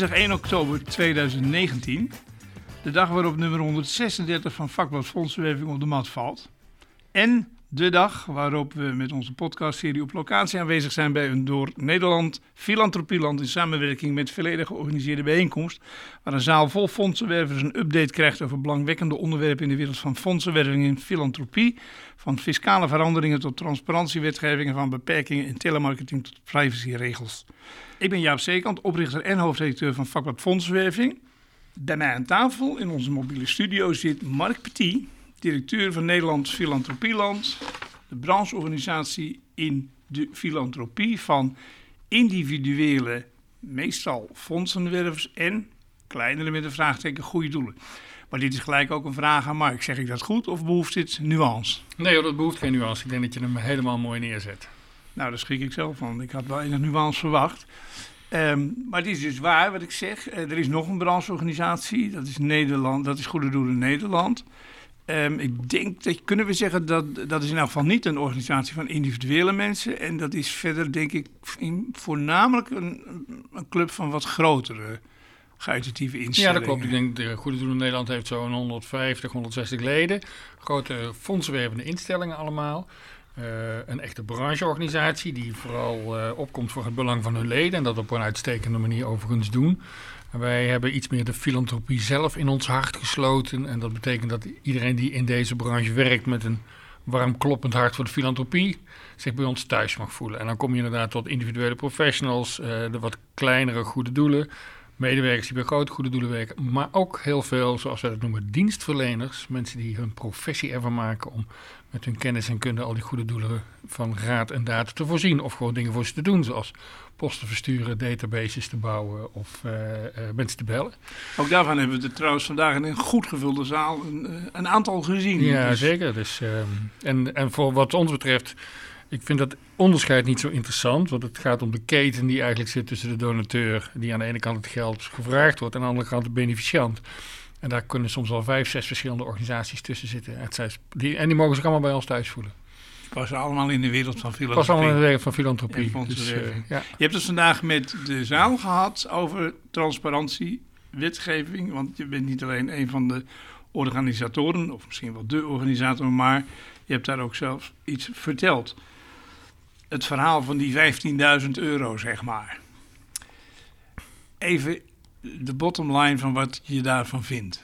Dinsdag 1 oktober 2019. De dag waarop nummer 136 van vakblad Fondsenwerving op de mat valt. En de dag waarop we met onze podcastserie op locatie aanwezig zijn bij een door Nederland Filantropieland in samenwerking met Verleden georganiseerde bijeenkomst. Waar een zaal vol fondsenwervers een update krijgt over belangwekkende onderwerpen in de wereld van fondsenwerving en filantropie. Van fiscale veranderingen tot transparantiewetgeving en van beperkingen in telemarketing tot privacyregels. Ik ben Jaap Zeekant, oprichter en hoofdredacteur van vakblad Fondsenwerving. Bij mij aan tafel in onze mobiele studio zit Mark Petit directeur van Nederlands Filantropieland, de brancheorganisatie in de filantropie van individuele, meestal fondsenwervers en kleinere met een vraagteken goede doelen. Maar dit is gelijk ook een vraag aan Mark. Zeg ik dat goed of behoeft dit nuance? Nee, dat behoeft geen nuance. Ik denk dat je hem helemaal mooi neerzet. Nou, daar schrik ik zelf van. Ik had wel enig nuance verwacht. Ehm, maar het is dus waar wat ik zeg. Eh, er is nog een brancheorganisatie. Dat is Nederland. Dat is Goede Doelen Nederland. Um, ik denk dat kunnen we zeggen dat dat is in elk geval niet een organisatie van individuele mensen. En dat is verder, denk ik, voornamelijk een, een club van wat grotere caritatieve instellingen. Ja, dat klopt. Ik denk de Goede Doelen Nederland heeft zo'n 150, 160 leden. Grote fondsenwervende instellingen allemaal. Uh, een echte brancheorganisatie die vooral uh, opkomt voor het belang van hun leden. En dat op een uitstekende manier overigens doen. Wij hebben iets meer de filantropie zelf in ons hart gesloten. En dat betekent dat iedereen die in deze branche werkt met een warm kloppend hart voor de filantropie zich bij ons thuis mag voelen. En dan kom je inderdaad tot individuele professionals, uh, de wat kleinere goede doelen, medewerkers die bij grote goede doelen werken, maar ook heel veel, zoals wij dat noemen, dienstverleners. Mensen die hun professie ervan maken om met hun kennis en kunde al die goede doelen van raad en daad te voorzien. Of gewoon dingen voor ze te doen, zoals posten versturen, databases te bouwen of uh, uh, mensen te bellen. Ook daarvan hebben we er trouwens vandaag in een goed gevulde zaal een, eh, een aantal gezien. Ja, dus. zeker. Dus, uh, en, en voor wat ons betreft, ik vind dat onderscheid niet zo interessant. Want het gaat om de keten die eigenlijk zit tussen de donateur, die aan de ene kant het geld gevraagd wordt, en aan de andere kant de beneficiant. En daar kunnen soms wel vijf, zes verschillende organisaties tussen zitten. En die mogen zich allemaal bij ons thuis voelen. Pas allemaal in de wereld van filantropie. Pas allemaal in de wereld van filantropie. Dus, uh, ja. Je hebt het vandaag met de zaal gehad over transparantie, wetgeving. Want je bent niet alleen een van de organisatoren, of misschien wel de organisator, maar je hebt daar ook zelf iets verteld. Het verhaal van die 15.000 euro, zeg maar. Even de bottom line van wat je daarvan vindt.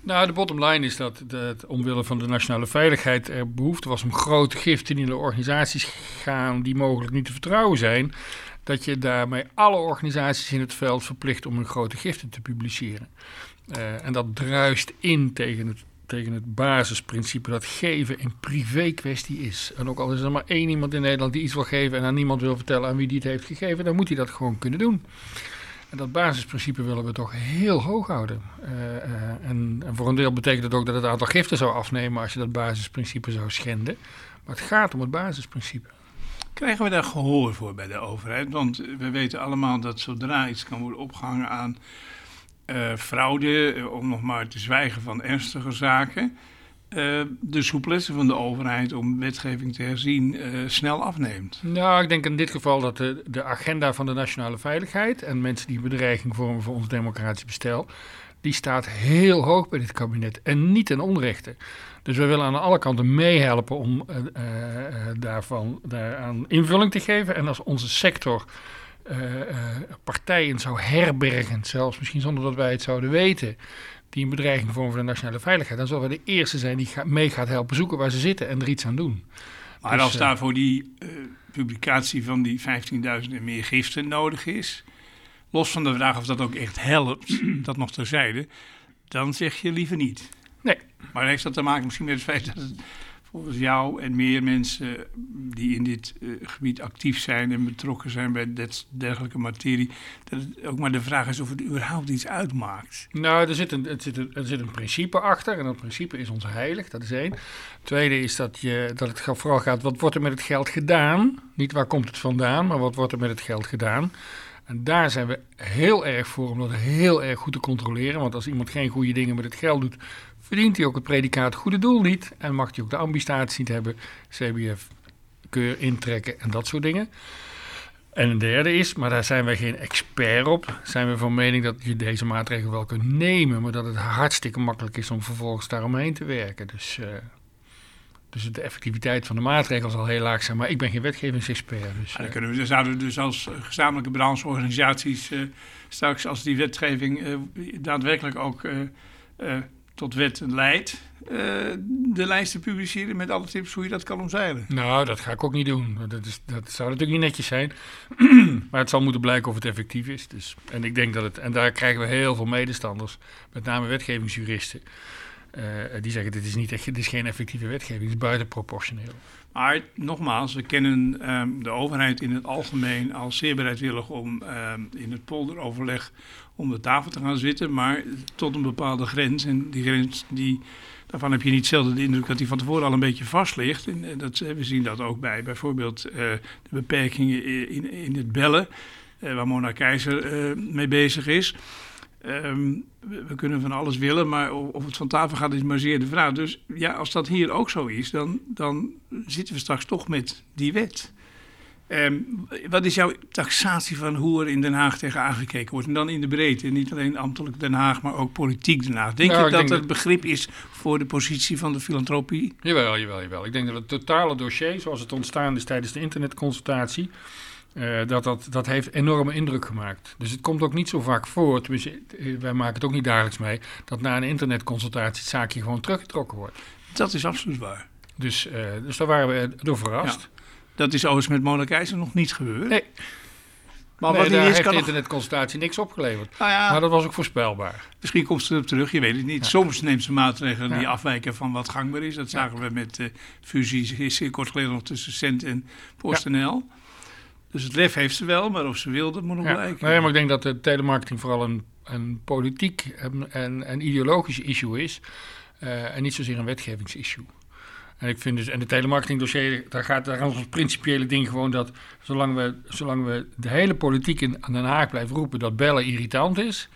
Nou, de bottom line is dat, dat omwille van de nationale veiligheid er behoefte was om grote giften in de organisaties gaan die mogelijk niet te vertrouwen zijn. Dat je daarmee alle organisaties in het veld verplicht om hun grote giften te publiceren. Uh, en dat druist in tegen het, tegen het basisprincipe dat geven een privé kwestie is. En ook al is er maar één iemand in Nederland die iets wil geven en aan niemand wil vertellen aan wie die het heeft gegeven, dan moet hij dat gewoon kunnen doen. En dat basisprincipe willen we toch heel hoog houden. Uh, uh, en, en, voor een deel betekent het ook dat het aantal giften zou afnemen als je dat basisprincipe zou schenden. Maar het gaat om het basisprincipe. Krijgen we daar gehoor voor bij de overheid? Want we weten allemaal dat zodra iets kan worden opgehangen aan uh, fraude, om nog maar te zwijgen van ernstige zaken, uh, de souplesse van de overheid om wetgeving te herzien snel afneemt. Nou, ik denk in dit geval dat de, de, agenda van de nationale veiligheid en mensen die bedreiging vormen voor ons democratisch bestel, die staat heel hoog bij dit kabinet en niet ten onrechte. Dus we willen aan alle kanten meehelpen om daarvan daaraan invulling te geven. En als onze sector partijen zou herbergen, zelfs misschien zonder dat wij het zouden weten, die een bedreiging vormen voor de nationale veiligheid, dan zullen we de eerste zijn die mee gaat helpen zoeken waar ze zitten en er iets aan doen. Maar dus, als uh, daarvoor die uh, publicatie van die 15.000 en meer giften nodig is, los van de vraag of dat ook echt helpt, dat nog terzijde, dan zeg je liever niet. Nee. Maar heeft dat te maken misschien met het feit dat het volgens jou en meer mensen die in dit uh, gebied actief zijn en betrokken zijn bij dit, dergelijke materie, dat het ook maar de vraag is of het überhaupt iets uitmaakt. Nou, er zit een, er zit een, er zit een principe achter en dat principe is ons heilig, dat is één. Tweede is dat, je, dat het vooral gaat, wat wordt er met het geld gedaan? Niet waar komt het vandaan, maar wat wordt er met het geld gedaan? En daar zijn we heel erg voor om dat heel erg goed te controleren. Want als iemand geen goede dingen met het geld doet, verdient hij ook het predicaat goede doel niet. En mag hij ook de ambitatie niet hebben, CBF, keur intrekken en dat soort dingen. En een derde is, maar daar zijn wij geen expert op, zijn we van mening dat je deze maatregel wel kunt nemen, maar dat het hartstikke makkelijk is om vervolgens daaromheen te werken. Dus, uh, dus de effectiviteit van de maatregel zal heel laag zijn, maar ik ben geen wetgevingsexpert. Dus, dan, kunnen we, dan zouden we dus als gezamenlijke brancheorganisaties uh, straks, als die wetgeving daadwerkelijk ook tot wet leidt, uh, de lijsten publiceren met alle tips hoe je dat kan omzeilen. Nou, dat ga ik ook niet doen. Dat, is, dat zou natuurlijk niet netjes zijn. maar het zal moeten blijken of het effectief is. Dus, en ik denk dat het. En daar krijgen we heel veel medestanders, met name wetgevingsjuristen. Uh, die zeggen: dit is, niet echt, dit is geen effectieve wetgeving, het is buitenproportioneel. Maar nogmaals, we kennen um, de overheid in het algemeen als zeer bereidwillig om um, in het polderoverleg om de tafel te gaan zitten, maar tot een bepaalde grens. En die grens, die, daarvan heb je niet zelden de indruk dat die van tevoren al een beetje vast ligt. En eh, dat, we zien dat ook bij bijvoorbeeld de beperkingen in, in het bellen, waar Mona Keizer mee bezig is. Um, we, kunnen van alles willen, maar of het van tafel gaat is maar zeer de vraag. Dus ja, als dat hier ook zo is, dan, dan zitten we straks toch met die wet. Um, wat is jouw taxatie van hoe er in Den Haag tegen aangekeken wordt? En dan in de breedte, niet alleen ambtelijk Den Haag, maar ook politiek Den Haag. Denk nou, je dat het begrip is voor de positie van de filantropie? Jawel, jawel, jawel. Ik denk dat het totale dossier, zoals het ontstaan is tijdens de internetconsultatie, uh, dat, dat, dat heeft enorme indruk gemaakt. Dus het komt ook niet zo vaak voor, tenminste, eh, wij maken het ook niet dagelijks mee, dat na een internetconsultatie het zaakje gewoon teruggetrokken wordt. Dat is absoluut waar. Dus, uh, dus daar waren we door verrast. Ja. Dat is overigens met Mona Keizer nog niet gebeurd. Nee. Maar nee, wat daar is, heeft de internetconsultatie niks opgeleverd. Nou ja, maar dat was ook voorspelbaar. Misschien komt ze erop terug, je weet het niet. Ja. Soms neemt ze maatregelen ja. die afwijken van wat gangbaar is. Dat zagen we met de fusie kort geleden nog tussen Cent en PostNL. Dus het lef heeft ze wel, maar of ze wil, dat moet nog blijken. Nee, maar ik denk dat de telemarketing vooral een, een politiek en, en, en ideologisch issue is. Uh, en niet zozeer een wetgevingsissue. En ik vind dus, en de telemarketingdossier, daar gaat daar ons principiële ding gewoon dat zolang we, zolang we de hele politiek in, aan Den Haag blijven roepen dat bellen irritant is.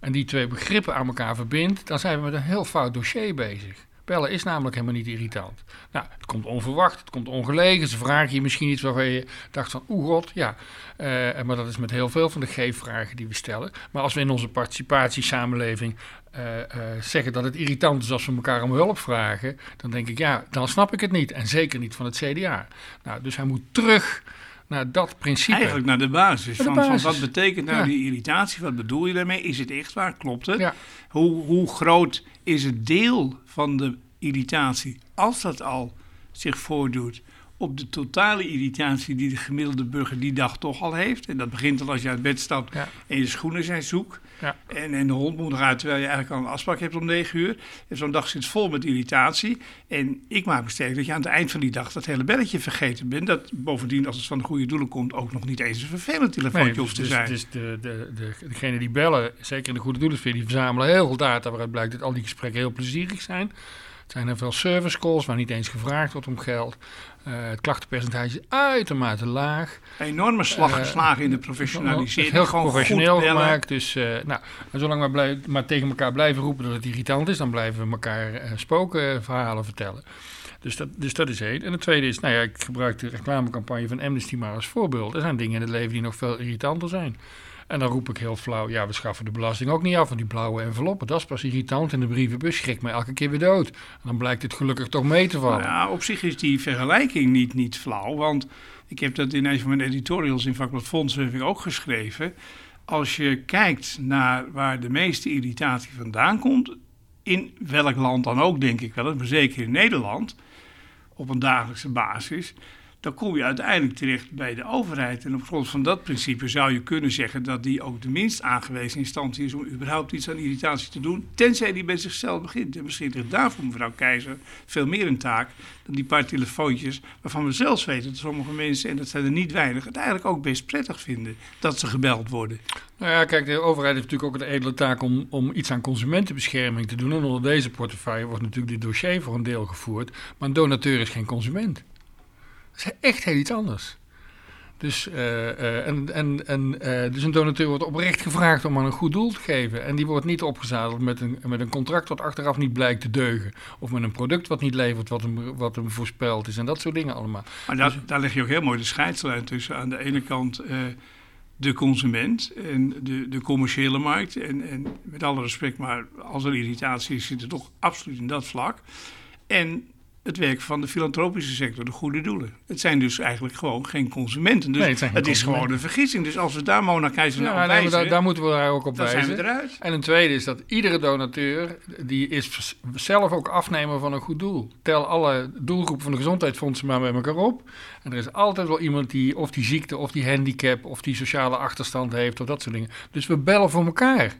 En die twee begrippen aan elkaar verbindt, dan zijn we met een heel fout dossier bezig. Bellen is namelijk helemaal niet irritant. Nou, het komt onverwacht, het komt ongelegen. Ze vragen je misschien iets waarvan je dacht van, oeh god, ja. Uh, maar dat is met heel veel van de G-vragen die we stellen. Maar als we in onze participatiesamenleving uh, uh, zeggen dat het irritant is als we elkaar om hulp vragen, dan denk ik, ja, dan snap ik het niet. En zeker niet van het CDA. Nou, dus hij moet terug naar dat principe. Eigenlijk naar de basis. Van, van, wat betekent nou die irritatie? Wat bedoel je daarmee? Is het echt waar? Klopt het? Ja. Hoe, hoe groot is het deel van de irritatie, als dat al zich voordoet, op de totale irritatie die de gemiddelde burger die dag toch al heeft. En dat begint al als je uit bed stapt en je schoenen zijn zoek. Ja. En, en de hond moet eruit terwijl je eigenlijk al een afspraak hebt om negen uur. En zo'n dag zit vol met irritatie. En ik maak me sterk dat je aan het eind van die dag dat hele belletje vergeten bent. Dat bovendien, als het van de goede doelen komt, ook nog niet eens een vervelend telefoontje nee, hoeft te dus, zijn. Dus de, de, de, degenen die bellen, zeker in de goede doelensfeer, die verzamelen heel veel data waaruit blijkt dat al die gesprekken heel plezierig zijn. Het zijn heel veel service calls waar niet eens gevraagd wordt om geld. Uh, het klachtenpercentage is uitermate laag. Een enorme slag uh, geslagen in de professionalisering. Heel gewoon professioneel gemaakt. Dus uh, nou, zolang we blij, maar tegen elkaar blijven roepen dat het irritant is, dan blijven we elkaar spokenverhalen vertellen. Dus dat, dus dat is één. En het tweede is, nou ja, ik gebruik de reclamecampagne van Amnesty maar als voorbeeld. Er zijn dingen in het leven die nog veel irritanter zijn. En dan roep ik heel flauw, ja, we schaffen de belasting ook niet af van die blauwe enveloppen. Dat is pas irritant in de brievenbus, schrik me elke keer weer dood. En dan blijkt het gelukkig toch mee te vallen. Nou ja, op zich is die vergelijking niet, niet flauw, want ik heb dat in een van mijn editorials in Vakblad Fondsen ook geschreven. Als je kijkt naar waar de meeste irritatie vandaan komt, in welk land dan ook denk ik wel, maar zeker in Nederland, op een dagelijkse basis dan kom je uiteindelijk terecht bij de overheid. En op grond van dat principe zou je kunnen zeggen dat die ook de minst aangewezen instantie is om überhaupt iets aan irritatie te doen, tenzij die bij zichzelf begint. En misschien ligt daarvoor mevrouw Keizer veel meer een taak dan die paar telefoontjes waarvan we zelfs weten dat sommige mensen, en dat zijn er niet weinig, het eigenlijk ook best prettig vinden dat ze gebeld worden. Nou ja, kijk, de overheid heeft natuurlijk ook de edele taak om, om iets aan consumentenbescherming te doen. En onder deze portefeuille wordt natuurlijk dit dossier voor een deel gevoerd. Maar een donateur is geen consument. Dat is echt heel iets anders. Dus, uh, uh, en, en, en, uh, dus een donateur wordt oprecht gevraagd om aan een goed doel te geven. En die wordt niet opgezadeld met een, met een contract wat achteraf niet blijkt te deugen. Of met een product wat niet levert wat hem, wat hem voorspeld is. En dat soort dingen allemaal. Maar daar, dus, daar leg je ook heel mooi de scheidslijn tussen. Aan de ene kant de consument en de, de commerciële markt. En, en met alle respect, maar als er irritatie is, zit er toch absoluut in dat vlak. En het werk van de filantropische sector, de goede doelen. Het zijn dus eigenlijk gewoon geen consumenten. Dus het, het is gewoon een vergissing. Dus als we daar Mona Keizer ja, naar wijzen... Daar, daar, moeten we daar ook op wijzen. zijn we eruit. En een tweede is dat iedere donateur... die is zelf ook afnemer van een goed doel. Tel alle doelgroepen van de gezondheidsfondsen maar bij elkaar op. En er is altijd wel iemand die of die ziekte of die handicap... of die sociale achterstand heeft of dat soort dingen. Dus we bellen voor elkaar.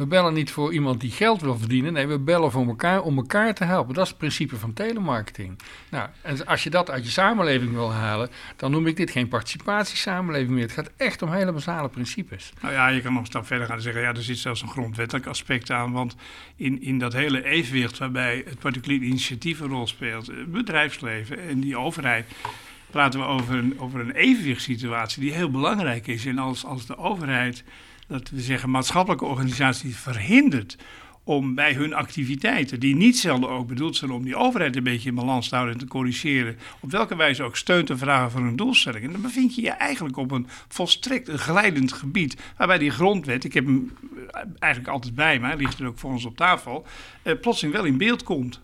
We bellen niet voor iemand die geld wil verdienen. Nee, we bellen voor elkaar om elkaar te helpen. Dat is het principe van telemarketing. Nou, en als je dat uit je samenleving wil halen, dan noem ik dit geen participatiesamenleving meer. Het gaat echt om hele basale principes. Nou ja, je kan nog een stap verder gaan en zeggen, ja, er zit zelfs een grondwettelijk aspect aan. Want in, in dat hele evenwicht waarbij het particulier initiatief een rol speelt, het bedrijfsleven en die overheid praten we over een, over een evenwichtssituatie die heel belangrijk is. En als, als de overheid dat we zeggen, maatschappelijke organisaties verhindert om bij hun activiteiten, die niet zelden ook bedoeld zijn om die overheid een beetje in balans te houden en te corrigeren, op welke wijze ook steun te vragen voor hun doelstelling. En dan bevind je je eigenlijk op een volstrekt een glijdend gebied, waarbij die grondwet, ik heb hem eigenlijk altijd bij me, ligt er ook voor ons op tafel, eh, plotseling wel in beeld komt.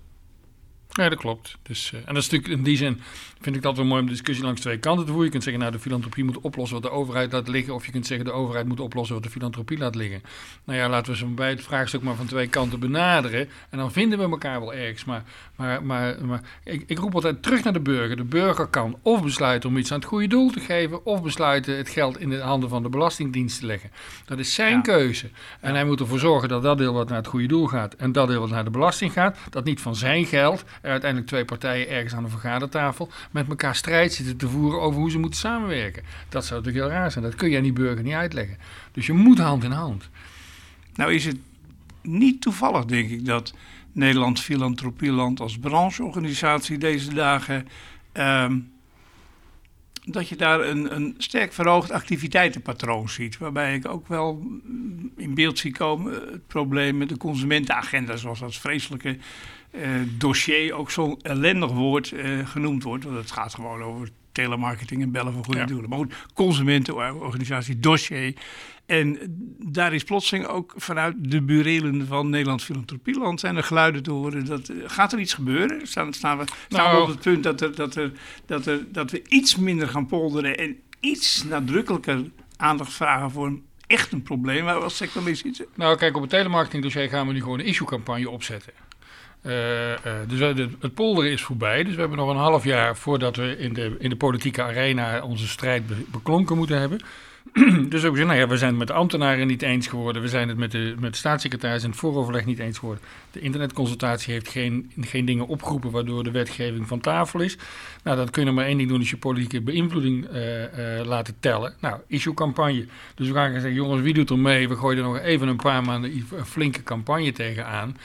Ja, dat klopt. Dus, uh, en dat is natuurlijk in die zin vind ik dat wel mooi om de discussie langs twee kanten te voeren. Je kunt zeggen, nou, de filantropie moet oplossen wat de overheid laat liggen. Of je kunt zeggen, de overheid moet oplossen wat de filantropie laat liggen. Nou ja, laten we zo bij het vraagstuk maar van twee kanten benaderen. En dan vinden we elkaar wel ergens. Maar, maar, maar, maar ik, ik roep altijd terug naar de burger. De burger kan of besluiten om iets aan het goede doel te geven. Of besluiten het geld in de handen van de Belastingdienst te leggen. Dat is zijn keuze. En hij moet ervoor zorgen dat dat deel wat naar het goede doel gaat. En dat deel wat naar de belasting gaat. Dat niet van zijn geld er uiteindelijk twee partijen ergens aan de vergadertafel met elkaar strijd zitten te voeren over hoe ze moeten samenwerken. Dat zou natuurlijk heel raar zijn. Dat kun je aan die burger niet uitleggen. Dus je moet hand in hand. Nou is het niet toevallig, denk ik, dat Nederland Filantropieland als brancheorganisatie deze dagen. Ehm, dat je daar een, een sterk verhoogd activiteitenpatroon ziet. Waarbij ik ook wel in beeld zie komen het probleem met de consumentenagenda, zoals dat vreselijke dossier ook zo'n ellendig woord uh, genoemd wordt. Want het gaat gewoon over telemarketing en bellen voor goede doelen. Maar goed, consumentenorganisatie, dossier. En daar is plotseling ook vanuit de burelen van Nederland Filantropieland zijn er geluiden te horen. Dat, eh, gaat er iets gebeuren? Staan, staan we, staan nou, we op het punt dat, er, dat, er, dat, er, dat we iets minder gaan polderen en iets nadrukkelijker aandacht vragen voor een echt een probleem waar we als sector mee zitten? Nou, kijk, op het telemarketing dossier gaan we nu gewoon een issue-campagne opzetten. Uh, uh, dus het polderen is voorbij. Dus we hebben nog een half jaar voordat we in de, in de politieke arena onze strijd beklonken moeten hebben. dus ook gezegd, nou ja, we zijn het met de ambtenaren niet eens geworden. We zijn het met de, met de staatssecretaris in het vooroverleg niet eens geworden. De internetconsultatie heeft geen, geen dingen opgeroepen waardoor de wetgeving van tafel is. Nou, dan kun je maar één ding doen, is je politieke beïnvloeding uh, laten tellen. Nou, issue-campagne. Dus we gaan zeggen, jongens, wie doet er mee? We gooien er nog even een paar maanden een flinke campagne tegenaan.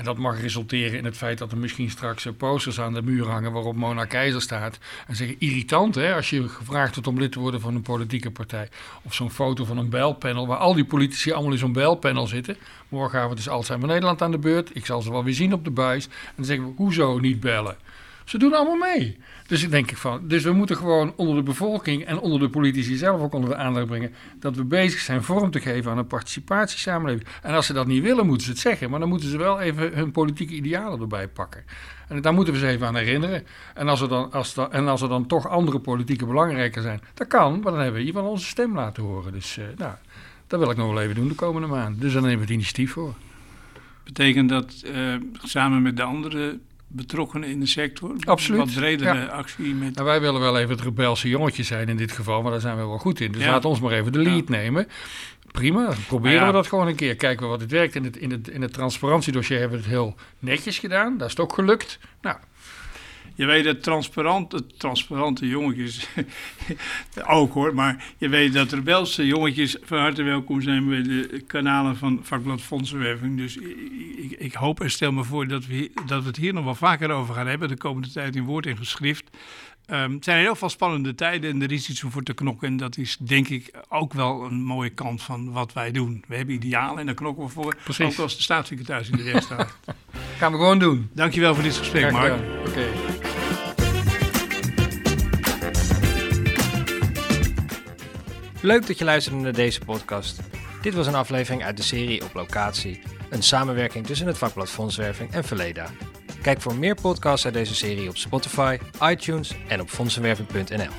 En dat mag resulteren in het feit dat er misschien straks eh, posters aan de muur hangen waarop Mona Keizer staat. En zeggen, irritant hè, als je gevraagd wordt om lid te worden van een politieke partij. Of zo'n foto van een belpanel waar al die politici allemaal in zo'n belpanel zitten. Morgenavond is Alzheimer Nederland aan de beurt. Ik zal ze wel weer zien op de buis. En dan zeggen we, hoezo niet bellen? Ze doen allemaal mee. Dus ik denk ik van, dus we moeten gewoon onder de bevolking en onder de politici zelf ook onder de aandacht brengen dat we bezig zijn vorm te geven aan een participatiesamenleving. En als ze dat niet willen, moeten ze het zeggen, maar dan moeten ze wel even hun politieke idealen erbij pakken. En daar moeten we ze even aan herinneren. En als er dan, als er, en als er dan toch andere politieke belangrijker zijn, dat kan, maar dan hebben we van onze stem laten horen. Dus uh, nou, dat wil ik nog wel even doen de komende maand. Dus dan nemen we het initiatief voor. Betekent dat uh, samen met de andere betrokkenen in de sector. Absoluut. Wat bredere actie met... Nou, wij willen wel even het rebelse jongetje zijn in dit geval, maar daar zijn we wel goed in. Dus laat ons maar even de lead nemen. Prima, proberen we dat gewoon een keer. Kijken we wat het werkt. In het, in het, in het transparantiedossier hebben we het heel netjes gedaan. Dat is het ook gelukt. Nou, je weet dat transparante, transparante jongetjes, ook hoor, maar je weet dat rebelse jongetjes van harte welkom zijn bij de kanalen van vakblad Fondsenwerving. Dus ik, ik, hoop en stel me voor dat we, dat we het hier nog wel vaker over gaan hebben, de komende tijd in woord en geschrift. Ehm, het zijn ieder geval spannende tijden en er is iets om voor te knokken. En dat is denk ik ook wel een mooie kant van wat wij doen. We hebben idealen en daar knokken we voor. Precies. Ook als de staatssecretaris in de weg staat. Gaan we gewoon doen. Dankjewel voor dit gesprek, Mark. Oké. Leuk dat je luisterde naar deze podcast. Dit was een aflevering uit de serie Op Locatie. Een samenwerking tussen het vakblad Fondswerving en Verleda. Kijk voor meer podcasts uit deze serie op Spotify, iTunes en op fondsenwerving.nl.